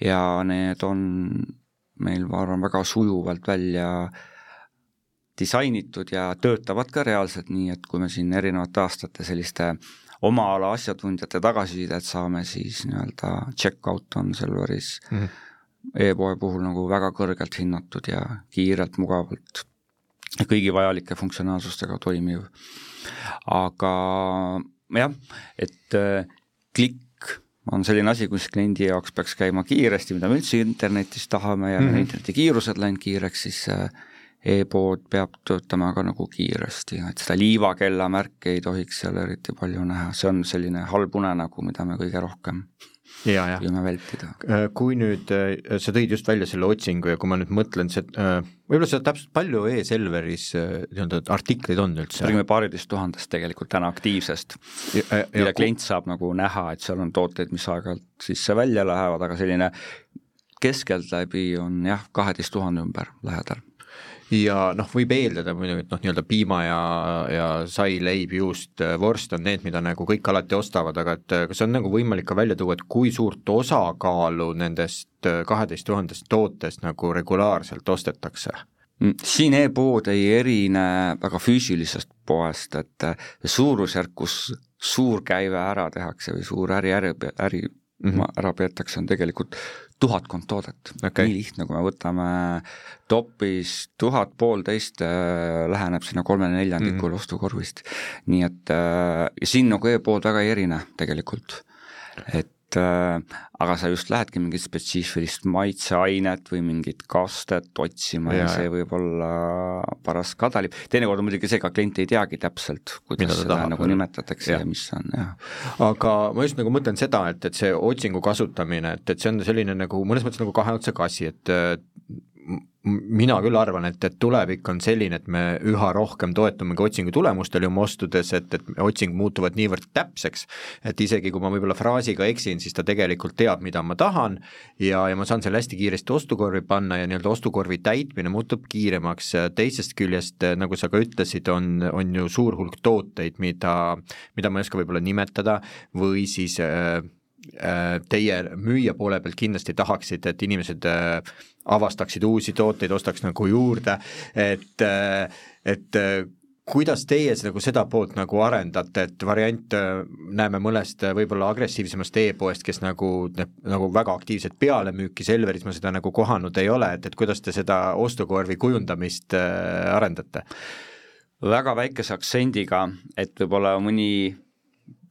ja need on meil, ma arvan, väga sujuvalt välja disainitud ja töötavad ka reaalselt nii, et kui me siin erinevate aastate selliste oma ala asjatundjate tagasisidet saame, siis nii-öelda check-out on Selveris mm -hmm. e-poe puhul nagu väga kõrgelt hinnatud ja kiirelt, mugavalt kõigi vajalike funktsionaalsustega toimiv aga jah, et äh, klikk on selline asi, kus kliendi jaoks peaks käima kiiresti, mida me üldse internetis tahame ja mm -hmm. interneti kiirused läinud kiireks, siis äh, e-pood peab töötama ka nagu kiiresti, et seda liivakella märki ei tohiks seal eriti palju näha, see on selline halb unenägu, mida me kõige rohkem püüame vältida. Äh, kui nüüd, äh, sa tõid just välja selle otsingu ja kui ma nüüd mõtlen, see, äh, võib-olla seda täpselt palju e-Selveris nii-öelda artikleid on üldse? räägime paariteist tuhandest tegelikult täna aktiivsest, mille klient saab nagu näha, et seal on tooteid, mis aeg-ajalt sisse-välja lähevad, aga selline keskeltläbi on jah, kaheteist tuhande ümber lähedal ja noh, võib eeldada muidugi, et noh, nii-öelda piima ja, ja sai, leib, juust, vorst on need, mida nagu kõik alati ostavad, aga et kas on nagu võimalik ka välja tuua, et kui suurt osakaalu nendest kaheteist tuhandest tootest nagu regulaarselt ostetakse? Mm, siin e-pood ei erine väga füüsilisest poest, et suurusjärk, kus suur käive ära tehakse või suur äri, äri, äri mm -hmm. ära peetakse, on tegelikult tuhatkond toodet okay., nii lihtne, kui me võtame topis tuhat poolteist äh, läheneb sinna kolmele neljandikule mm -hmm. ostukorvist. nii et äh, siin nagu e-pood väga ei erine tegelikult, et aga sa just lähedki mingit spetsiifilist maitseainet või mingit kastet otsima ja, ja see võib olla paras kadalipp, teinekord on muidugi see, ka klient ei teagi täpselt, kuidas seda tahab, nagu nimetatakse ja. ja mis on, jah. aga ma just nagu mõtlen seda, et, et see otsingu kasutamine, et, et see on selline nagu mõnes mõttes nagu kahe otsaga asi, et mina küll arvan, et, et tulevik on selline, et me üha rohkem toetumegi otsingu tulemustele oma ostudes, et, et otsing muutuvad niivõrd täpseks, et isegi kui ma võib-olla fraasiga eksin, siis ta tegelikult teab, mida ma tahan ja, ja ma saan selle hästi kiiresti ostukorvi panna ja nii-öelda ostukorvi täitmine muutub kiiremaks, teisest küljest, nagu sa ka ütlesid, on, on ju suur hulk tooteid, mida, mida ma ei oska võib-olla nimetada, või siis Äh, teie müüja poole pealt kindlasti tahaksite, et inimesed äh, avastaksid uusi tooteid, ostaks nagu juurde, et, äh, et kuidas teie nagu seda poolt nagu arendate, et variant näeme mõnest võib-olla agressiivsemast e-poest, kes nagu, nagu väga aktiivselt pealemüüki Selveris ma seda nagu kohanud ei ole, et, et kuidas te seda ostukorvi kujundamist arendate? väga väikese aktsendiga, et võib-olla mõni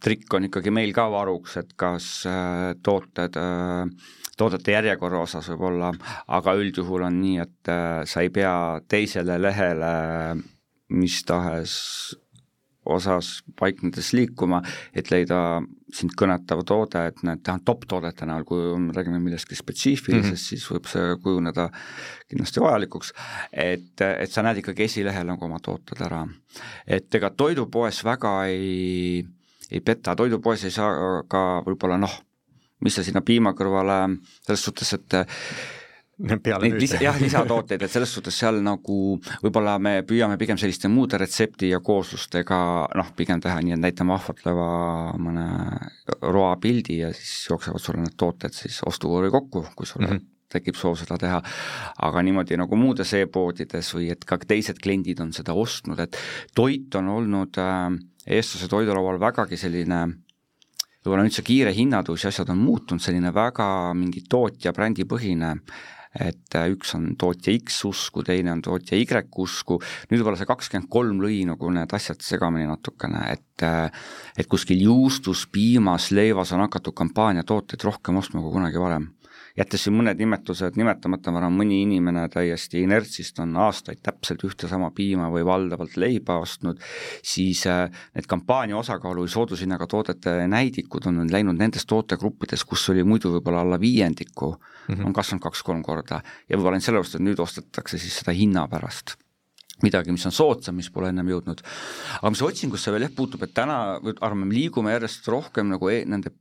trikk on ikkagi meil ka varuks, et kas äh, tooted, äh, toodete järjekorra osas võib-olla, aga üldjuhul on nii, et äh, sa ei pea teisele lehele mis tahes osas paiknedes liikuma, et leida sind kõnetav toode, et need tähendab top-toodete näol, kui me räägime millestki spetsiifilisest mm, -hmm. siis võib see kujuneda kindlasti vajalikuks, et, et sa näed ikkagi esilehel nagu oma tooted ära. et ega toidupoes väga ei ei peta, toidupoes ei saa ka võib-olla noh, mis sa sinna piima kõrvale selles suhtes, et peale nüüd. jah, lisatooteid, et selles suhtes seal nagu võib-olla me püüame pigem selliste muude retsepti ja kooslustega noh, pigem teha nii, et näitame ahvatleva mõne roa pildi ja siis jooksevad sulle need tooted siis ostukorvi kokku, kui sul mm -hmm tekib soov seda teha, aga niimoodi nagu muudes e-poodides või et ka teised kliendid on seda ostnud, et toit on olnud äh, eestlase toidulaual vägagi selline võib-olla nüüd see kiire hinnatõus ja asjad on muutunud selline väga mingi tootja brändipõhine et üks on tootja X usku, teine on tootja Y usku, nüüd võib-olla see kakskümmend kolm lõi nagu need asjad segamini natukene, et et kuskil juustus, piimas, leivas on hakatud kampaaniatooteid rohkem ostma kui kunagi varem jättes siin mõned nimetused nimetamata, ma arvan, mõni inimene täiesti inertsist on aastaid täpselt ühte sama piima või valdavalt leiba ostnud, siis äh, need kampaania osakaalu või soodushinnaga toodete näidikud on läinud nendes tootegruppides, kus oli muidu võib-olla alla viiendiku mm, -hmm. on kasvanud kaks-kolm korda ja võib-olla ainult sellepärast, et nüüd ostetakse siis seda hinna pärast midagi, mis on soodsam, mis pole ennem jõudnud. aga mis otsingusse veel jah puutub, et täna arvame, me liigume järjest rohkem nagu e nende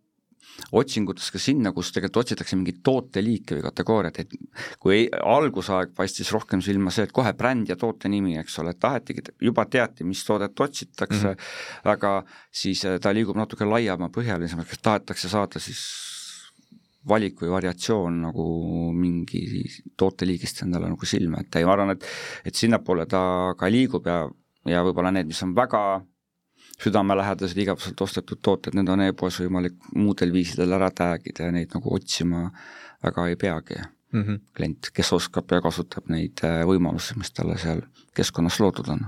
otsingutes ka sinna, kus tegelikult otsitakse mingit tooteliiki või kategooriat, et kui algusaeg paistis rohkem silma see, et kohe bränd ja toote nimi, eks ole, et tahetigi, juba teati, mis toodet otsitakse mm, -hmm. aga siis äh, ta liigub natuke laiemapõhjalisemaks, et tahetakse saada siis valik või variatsioon nagu mingi tooteliigist endale nagu silma, et ei, ma arvan, et et sinnapoole ta ka liigub ja, ja võib-olla need, mis on väga südamelähedased igapäevaselt ostetud tooted, need on e-poes võimalik muudel viisidel ära tag ida ja neid nagu otsima väga ei peagi mm -hmm. klient, kes oskab ja kasutab neid äh, võimalusi, mis talle seal keskkonnas loodud on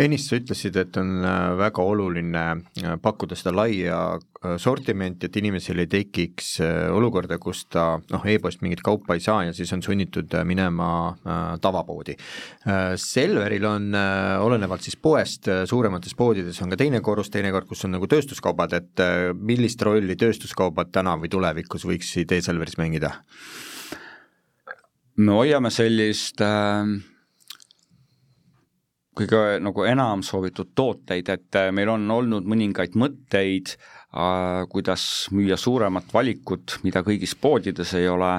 ennist sa ütlesid, et on äh, väga oluline äh, pakkuda seda laia äh, sortimenti, et inimesel ei tekiks olukorda, kus ta noh, e-poest mingit kaupa ei saa ja siis on sunnitud minema tavapoodi. Selveril on olenevalt siis poest, suuremates poodides on ka teine korrus, teinekord, kus on nagu tööstuskaubad, et millist rolli tööstuskaubad täna või tulevikus võiksid e-Selveris mängida? me hoiame sellist äh kõige nagu enam soovitud tooteid, et äh, meil on olnud mõningaid mõtteid äh,, kuidas müüa suuremat valikut, mida kõigis poodides ei ole,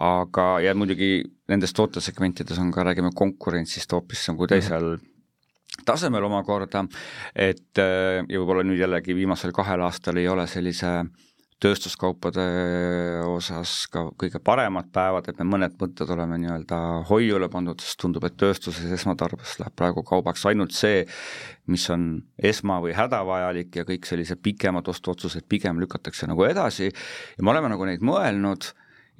aga, ja muidugi nendes tootesegmentides on ka, räägime konkurentsist hoopis nagu teisel mm -hmm tasemel omakorda, et äh, ja võib-olla nüüd jällegi viimasel kahel aastal ei ole sellise äh, tööstuskaupade osas ka kõige paremad päevad, et me mõned mõtted oleme nii-öelda hoiule pandud, sest tundub, et tööstuses esmatarbes läheb praegu kaubaks ainult see, mis on esma- või hädavajalik ja kõik sellised pikemad ostuotsused pigem lükatakse nagu edasi. Ja me oleme nagu neid mõelnud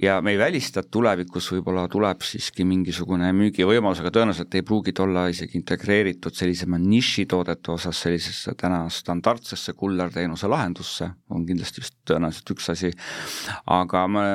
ja me ei välista, et tulevikus võib-olla tuleb siiski mingisugune müügivõimalus, aga tõenäoliselt ei pruugi ta olla isegi integreeritud sellisema nišitoodete osas sellisesse täna standardsesse kullerteenuse lahendusse, on kindlasti vist tõenäoliselt üks asi, aga me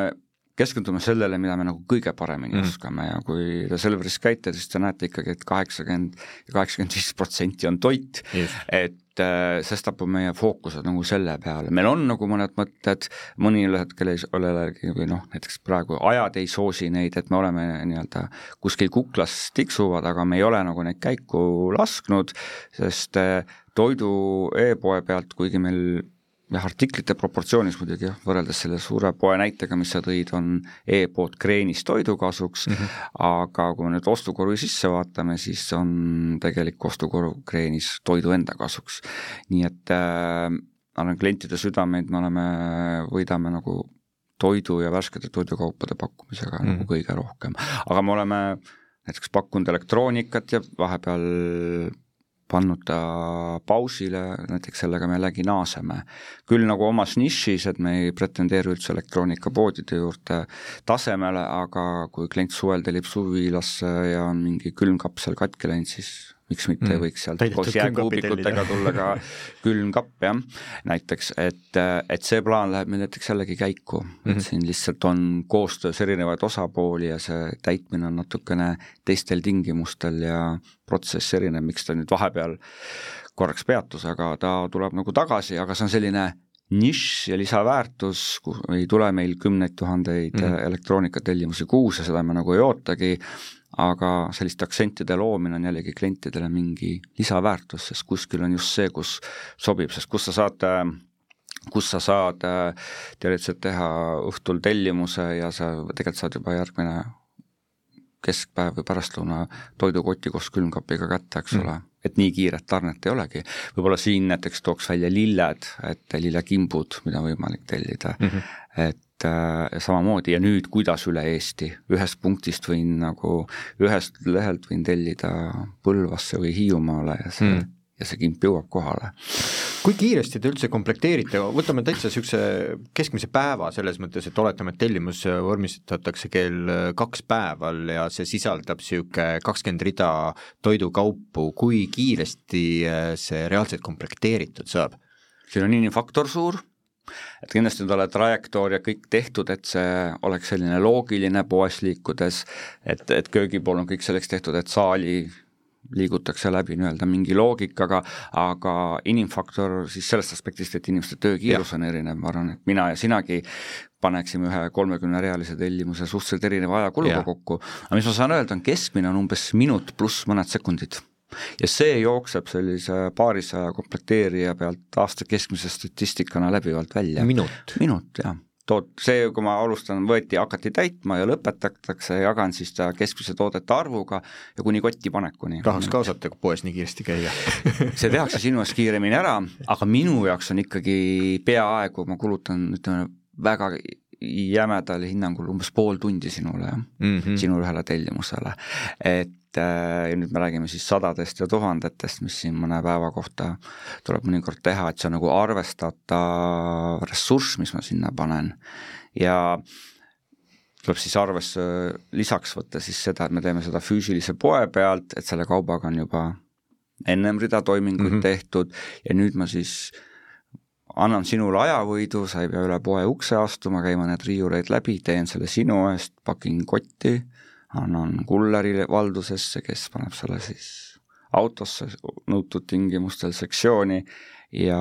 keskendume sellele, mida me nagu kõige paremini mm. oskame ja kui te Selveris käite, siis te näete ikkagi, et kaheksakümmend ja kaheksakümmend viis protsenti on toit, et äh, sestap on meie fookused nagu selle peale, meil on nagu mõned mõtted, mõnil hetkel ei ole või noh, näiteks praegu ajad ei soosi neid, et me oleme nii-öelda kuskil kuklas tiksuvad, aga me ei ole nagu neid käiku lasknud, sest äh, toidu e-poe pealt, kuigi meil jah, artiklite proportsioonis muidugi jah, võrreldes selle suure poe näitega, mis sa tõid, on e-pood kreenis toidu kasuks mm, -hmm. aga kui me nüüd ostukorvi sisse vaatame, siis on tegelik ostukorv kreenis toidu enda kasuks. nii et äh, ma arvan, klientide südameid me oleme, võidame nagu toidu ja värskete toidukaupade pakkumisega mm -hmm. nagu kõige rohkem, aga me oleme näiteks pakkunud elektroonikat ja vahepeal pannud ta pausile, näiteks sellega me jällegi naaseme. küll nagu omas nišis, et me ei pretendeeri üldse elektroonikapoodide juurde tasemele, aga kui klient suvel tellib suvilasse ja on mingi külmkapsel katki läinud, siis miks mitte mm. võiks sealt koos jääkuubikutega tulla ka *laughs* külmkapp, jah, näiteks, et, et see plaan läheb meil näiteks jällegi käiku mm, -hmm. et mhm. siin lihtsalt on koostöös erinevaid osapooli ja see täitmine on natukene teistel tingimustel ja protsess erinev, miks ta nüüd vahepeal korraks peatus, aga ta tuleb nagu tagasi, aga see on selline nišš ja lisaväärtus, ei tule meil kümneid tuhandeid mm. elektroonikatellimusi kuus ja seda me nagu ei ootagi, aga selliste aktsentide loomine on jällegi klientidele mingi lisaväärtus, sest kuskil on just see, kus sobib, sest kus sa saad kus sa saad teoreetiliselt teha õhtul tellimuse ja sa tegelikult saad juba järgmine keskpäev või pärastlõuna toidukoti koos külmkapiga kätte, eks mm. ole, et nii kiiret tarnet ei olegi. võib-olla siin näiteks tooks välja lilled, et lillekimbud, mida on võimalik tellida mm, -hmm. et äh, samamoodi ja nüüd, kuidas üle Eesti, ühest punktist võin nagu, ühest lehelt võin tellida Põlvasse või Hiiumaale ja see mm. ja see kimp jõuab kohale. kui kiiresti te üldse komplekteerite, võtame täitsa niisuguse keskmise päeva selles mõttes, et oletame, et tellimus vormistatakse kell kaks päeval ja see sisaldab niisugune kakskümmend rida toidukaupu, kui kiiresti see reaalselt komplekteeritud saab? siin on inimfaktor suur, et kindlasti on talle trajektoor ja kõik tehtud, et see oleks selline loogiline poes liikudes, et, et köögipool on kõik selleks tehtud, et saali liigutakse läbi nii-öelda mingi loogikaga, aga inimfaktor siis sellest aspektist, et inimeste töökiirus on erinev, ma arvan, et mina ja sinagi paneksime ühe kolmekümnerealise tellimuse suhteliselt erineva ajakuluga kokku, aga mis ma saan öelda, on keskmine on umbes minut pluss mõned sekundid ja see jookseb sellise paarisaja komplekteerija pealt aasta keskmise statistikana läbivalt välja. minut? minut, jah tood-, see, kui ma alustan, võeti, hakati täitma ja lõpetatakse, jagan siis ta keskmise toodete arvuga ja kuni kotti panekuni. tahaks ka osata poes nii kiiresti käia *laughs* see tehakse sinu eest kiiremini ära, aga minu jaoks on ikkagi peaaegu, ma kulutan, ütleme, väga jämedal hinnangul umbes pool tundi sinule, mm -hmm., sinu ühele tellimusele. et äh, ja nüüd me räägime siis sadadest ja tuhandetest, mis siin mõne päeva kohta tuleb mõnikord teha, et see on nagu arvestatav ressurss, mis ma sinna panen ja tuleb siis arvesse lisaks võtta siis seda, et me teeme seda füüsilise poe pealt, et selle kaubaga on juba ennem rida toiminguid mm -hmm. tehtud ja nüüd ma siis äh, annan sinule ajavõidu, sa ei pea üle poe ukse astuma, käima need riiureid läbi, teen selle sinu eest, pakin kotti, annan kulleri valdusesse, kes paneb selle siis autosse nõutud tingimustel sektsiooni ja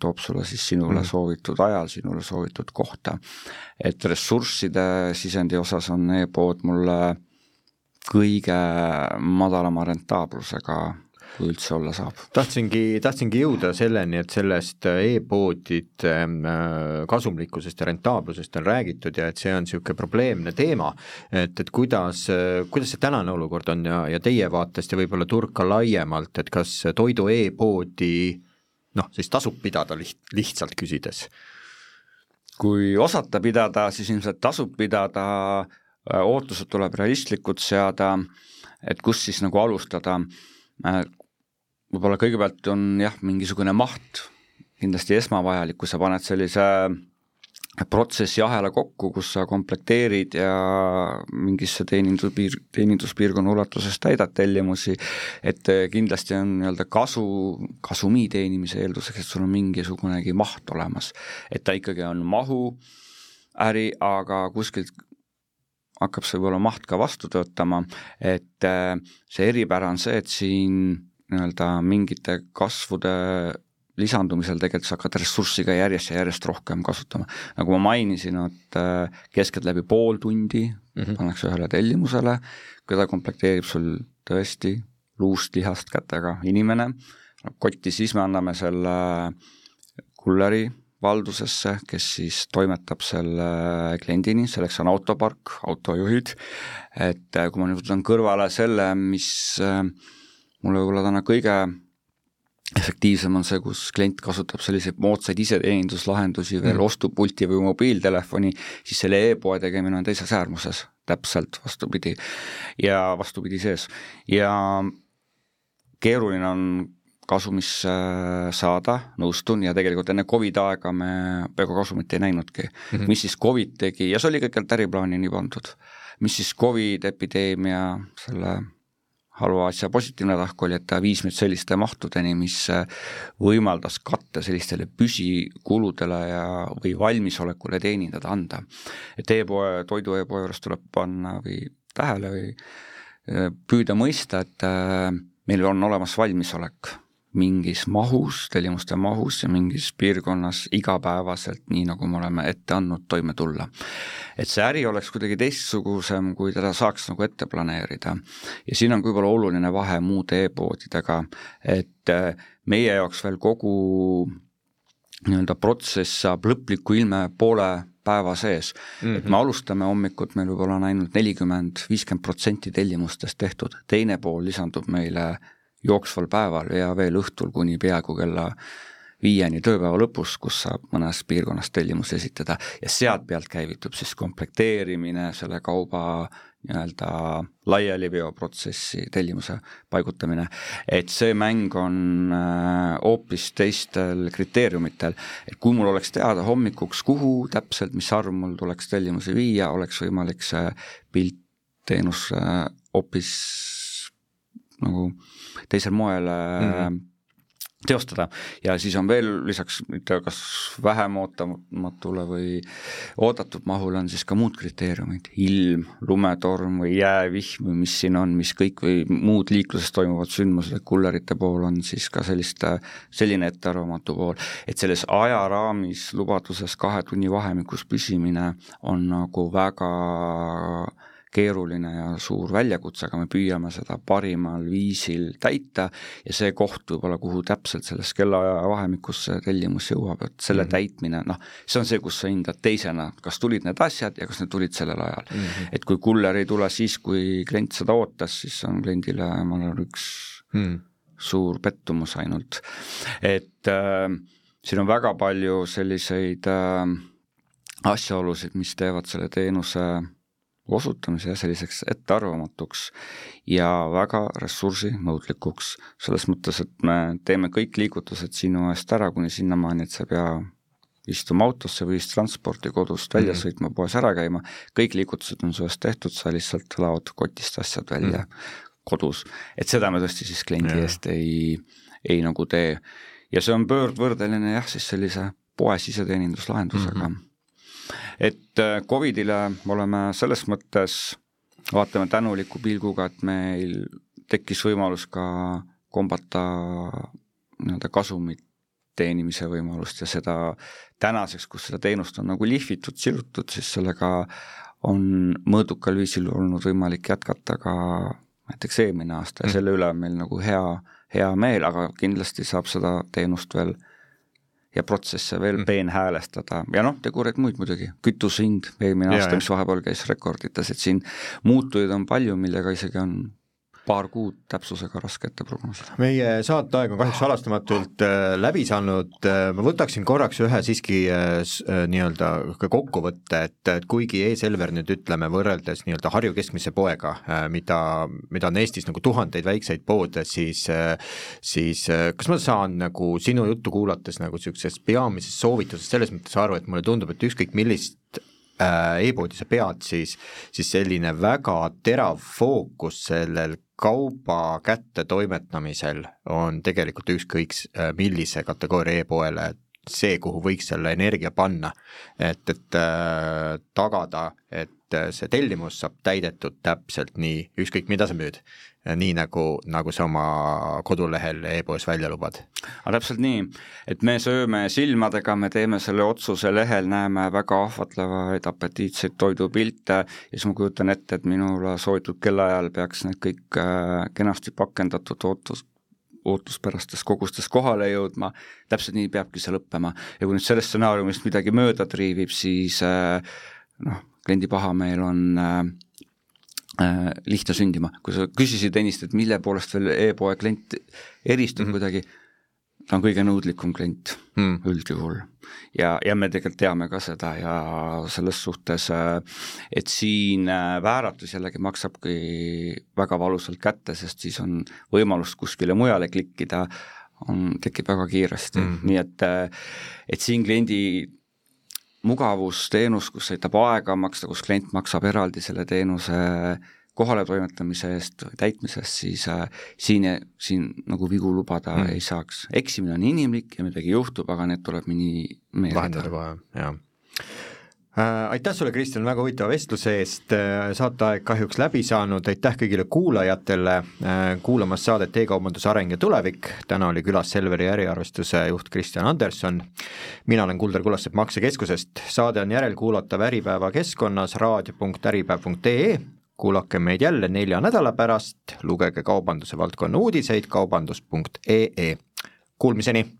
toob sulle siis sinule mm. soovitud ajal, sinule soovitud kohta. et ressursside sisendi osas on e-pood mulle kõige madalama rentaablusega kui üldse olla saab. tahtsingi, tahtsingi jõuda selleni, et sellest äh, e-poodide äh, kasumlikkusest ja rentaablusest on räägitud ja et see on niisugune probleemne teema, et, et kuidas, äh, kuidas see tänane olukord on ja, ja teie vaatest ja võib-olla turg ka laiemalt, et kas toidu e-poodi noh, siis tasub pidada liht-, lihtsalt küsides? kui osata pidada, siis ilmselt tasub pidada, ootused tuleb realistlikud seada, et kust siis nagu alustada võib-olla kõigepealt on jah, mingisugune maht kindlasti esmavajalik, kui sa paned sellise protsessi ahela kokku, kus sa komplekteerid ja mingisse teeninduspiir, teeninduspiirkonna ulatuses täidad tellimusi, et kindlasti on nii-öelda kasu, kasumi teenimise eelduseks, et sul on mingisugunegi maht olemas. et ta ikkagi on mahu äri, aga kuskilt hakkab see võib-olla maht ka vastu töötama, et see eripära on see, et siin nii-öelda mingite kasvude lisandumisel tegelikult sa hakkad ressurssi ka järjest ja järjest rohkem kasutama. nagu ma mainisin, et äh, keskeltläbi pool tundi mm -hmm. pannakse ühele tellimusele, keda komplekteerib sul tõesti luust lihast kätega inimene, kotti siis me anname selle kulleri valdusesse, kes siis toimetab selle kliendini, selleks on autopark, autojuhid, et äh, kui ma nüüd võtan kõrvale selle, mis äh, mulle võib-olla täna kõige efektiivsem on see, kus klient kasutab selliseid moodsaid iseteeninduslahendusi veel mm. ostupulti või mobiiltelefoni, siis selle e-poe tegemine on teises äärmuses, täpselt vastupidi. ja vastupidi sees ja keeruline on kasumisse saada, nõustun, ja tegelikult enne Covidi aega me peaaegu kasumit ei näinudki mm. -hmm. mis siis Covid tegi ja see oli kõigepealt äriplaanini pandud. mis siis Covid epideemia selle halva asja positiivne tahk oli, et ta viis meid selliste mahtudeni, mis äh, võimaldas katta sellistele püsikuludele ja, või valmisolekule teenindada anda. et e-poe, toidu e-poe juures tuleb panna või tähele või äh, püüda mõista, et äh, meil on olemas valmisolek mingis mahus, tellimuste mahus ja mingis piirkonnas igapäevaselt, nii nagu me oleme ette andnud, toime tulla. et see äri oleks kuidagi teistsugusem, kui teda saaks nagu ette planeerida. ja siin on võib-olla oluline vahe muude e-poodidega, et äh, meie jaoks veel kogu nii-öelda protsess saab lõpliku ilme poole päeva sees mm, -hmm. et me alustame hommikut, meil võib-olla on ainult nelikümmend, viiskümmend protsenti tellimustest tehtud, teine pool lisandub meile jooksval päeval ja veel õhtul kuni peaaegu kella viieni tööpäeva lõpus, kus saab mõnes piirkonnas tellimusi esitada. Ja sealt pealt käivitub siis komplekteerimine, selle kauba nii-öelda laialiveoprotsessi tellimuse paigutamine, et see mäng on äh, hoopis teistel kriteeriumitel, et kui mul oleks teada hommikuks, kuhu täpselt, mis arv mul tuleks tellimusi viia, oleks võimalik see pilt, teenus äh, hoopis nagu teisel moel mm -hmm teostada. Ja siis on veel lisaks mitte kas vähem ootamatule või oodatud mahule on siis ka muud kriteeriumid, ilm, lumetorm või jäävihm või mis siin on, mis kõik või muud liikluses toimuvad sündmused, kullerite pool on siis ka sellist, selline ettearvamatu pool, et selles ajaraamis lubaduses kahe tunni vahemikus püsimine on nagu väga keeruline ja suur väljakutse, aga me püüame seda parimal viisil täita ja see koht võib-olla, kuhu täpselt selles kellaaja vahemikus see tellimus jõuab, et selle mm -hmm. täitmine, noh, see on see, kus sa hindad teisena, kas tulid need asjad ja kas need tulid sellel ajal mm. -hmm. et kui kuller ei tule siis, kui klient seda ootas, siis on kliendile, ma arvan, üks mm -hmm. suur pettumus ainult. et äh, siin on väga palju selliseid äh, asjaolusid, mis teevad selle teenuse osutamise selliseks ettearvamatuks ja väga ressursinõudlikuks, selles mõttes, et me teeme kõik liigutused sinu eest ära kuni sinnamaani, et sa ei pea istuma autosse või ühistransporti kodust välja mm -hmm. sõitma, poes ära käima, kõik liigutused on su eest tehtud, sa lihtsalt laod kotist asjad välja mm -hmm. kodus. et seda me tõesti siis kliendi yeah. eest ei, ei nagu tee. ja see on pöördvõrdeline jah, siis sellise poe siseteeninduslahendusega mm. -hmm et äh, Covidile oleme selles mõttes, vaatame tänuliku pilguga, et meil tekkis võimalus ka kombata nii-öelda kasumit teenimise võimalust ja seda tänaseks, kus seda teenust on nagu lihvitud, silutud, siis sellega on mõõdukal viisil olnud võimalik jätkata ka näiteks eelmine aasta ja mm. selle üle on meil nagu hea, hea meel, aga kindlasti saab seda teenust veel ja protsesse veel peenhäälestada. Ja noh, tegureid muid muidugi, kütuse hind eelmine aasta, mis vahepeal käis rekordites, et siin muutujaid on palju, millega isegi on paar kuud täpsusega raske ette prognoosida. meie saateaeg on kahjuks halastamatult äh, läbi saanud, äh, ma võtaksin korraks ühe siiski äh, nii-öelda kokkuvõtte, et, et kuigi e-Selver nüüd ütleme, võrreldes nii-öelda Harju keskmise poega, mida, mida on Eestis nagu tuhandeid väikseid poode, siis siis kas ma saan nagu sinu juttu kuulates nagu niisugusest peamisest soovitusest selles mõttes aru, et mulle tundub, et ükskõik millist e-poodi sa pead, siis, siis selline väga terav fookus sellel kauba kättetoimetamisel on tegelikult ükskõik äh, millise kategooria e-poele see, kuhu võiks selle energia panna, et, et äh, tagada, et äh, see tellimus saab täidetud täpselt nii, ükskõik mida sa müüd nii nagu, nagu sa oma kodulehel e-poes välja lubad. aga täpselt nii, et me sööme silmadega, me teeme selle otsuse lehel, näeme väga ahvatlevaid apetiitseid toidupilte ja siis ma kujutan ette, et minule soovitud kellaajal peaks need kõik äh, kenasti pakendatud ootus, ootuspärastes kogustes kohale jõudma, täpselt nii peabki see lõppema ja kui nüüd sellest stsenaariumist midagi mööda triivib, siis äh, noh, kliendi pahameel on äh, lihtne sündima, kui sa küsisid ennist, et mille poolest veel e-poe klient eristub mm -hmm. kuidagi, ta on kõige nõudlikum klient mm. üldjuhul. ja, ja me tegelikult teame ka seda ja selles suhtes, äh, et siin äh, vääratus jällegi maksabki väga valusalt kätte, sest siis on võimalus kuskile mujale klikkida, on, tekib väga kiiresti mm, -hmm. nii et, äh, et siin kliendi mugavusteenus, kus aitab aega maksta, kus klient maksab eraldi selle teenuse kohaletoimetamise eest või täitmisest, siis äh, siin, siin nagu vigu lubada mm. ei saaks. eksimine on inimlik ja midagi juhtub, aga need tuleb nii meeldida. lahendada kohe, jah aitäh sulle, Kristjan, väga huvitava vestluse eest, äh, saateaeg kahjuks läbi saanud, aitäh kõigile kuulajatele äh, kuulamas saadet E-kaubanduse areng ja tulevik, täna oli külas Selveri äriarvestuse juht Kristjan Anderson, mina olen Kuldar Kullasepp Maksekeskusest, saade on järelkuulatav Äripäeva keskkonnas raadio.äripäev.ee, kuulake meid jälle nelja nädala pärast, lugege kaubanduse valdkonna uudiseid kaubandus.ee, kuulmiseni!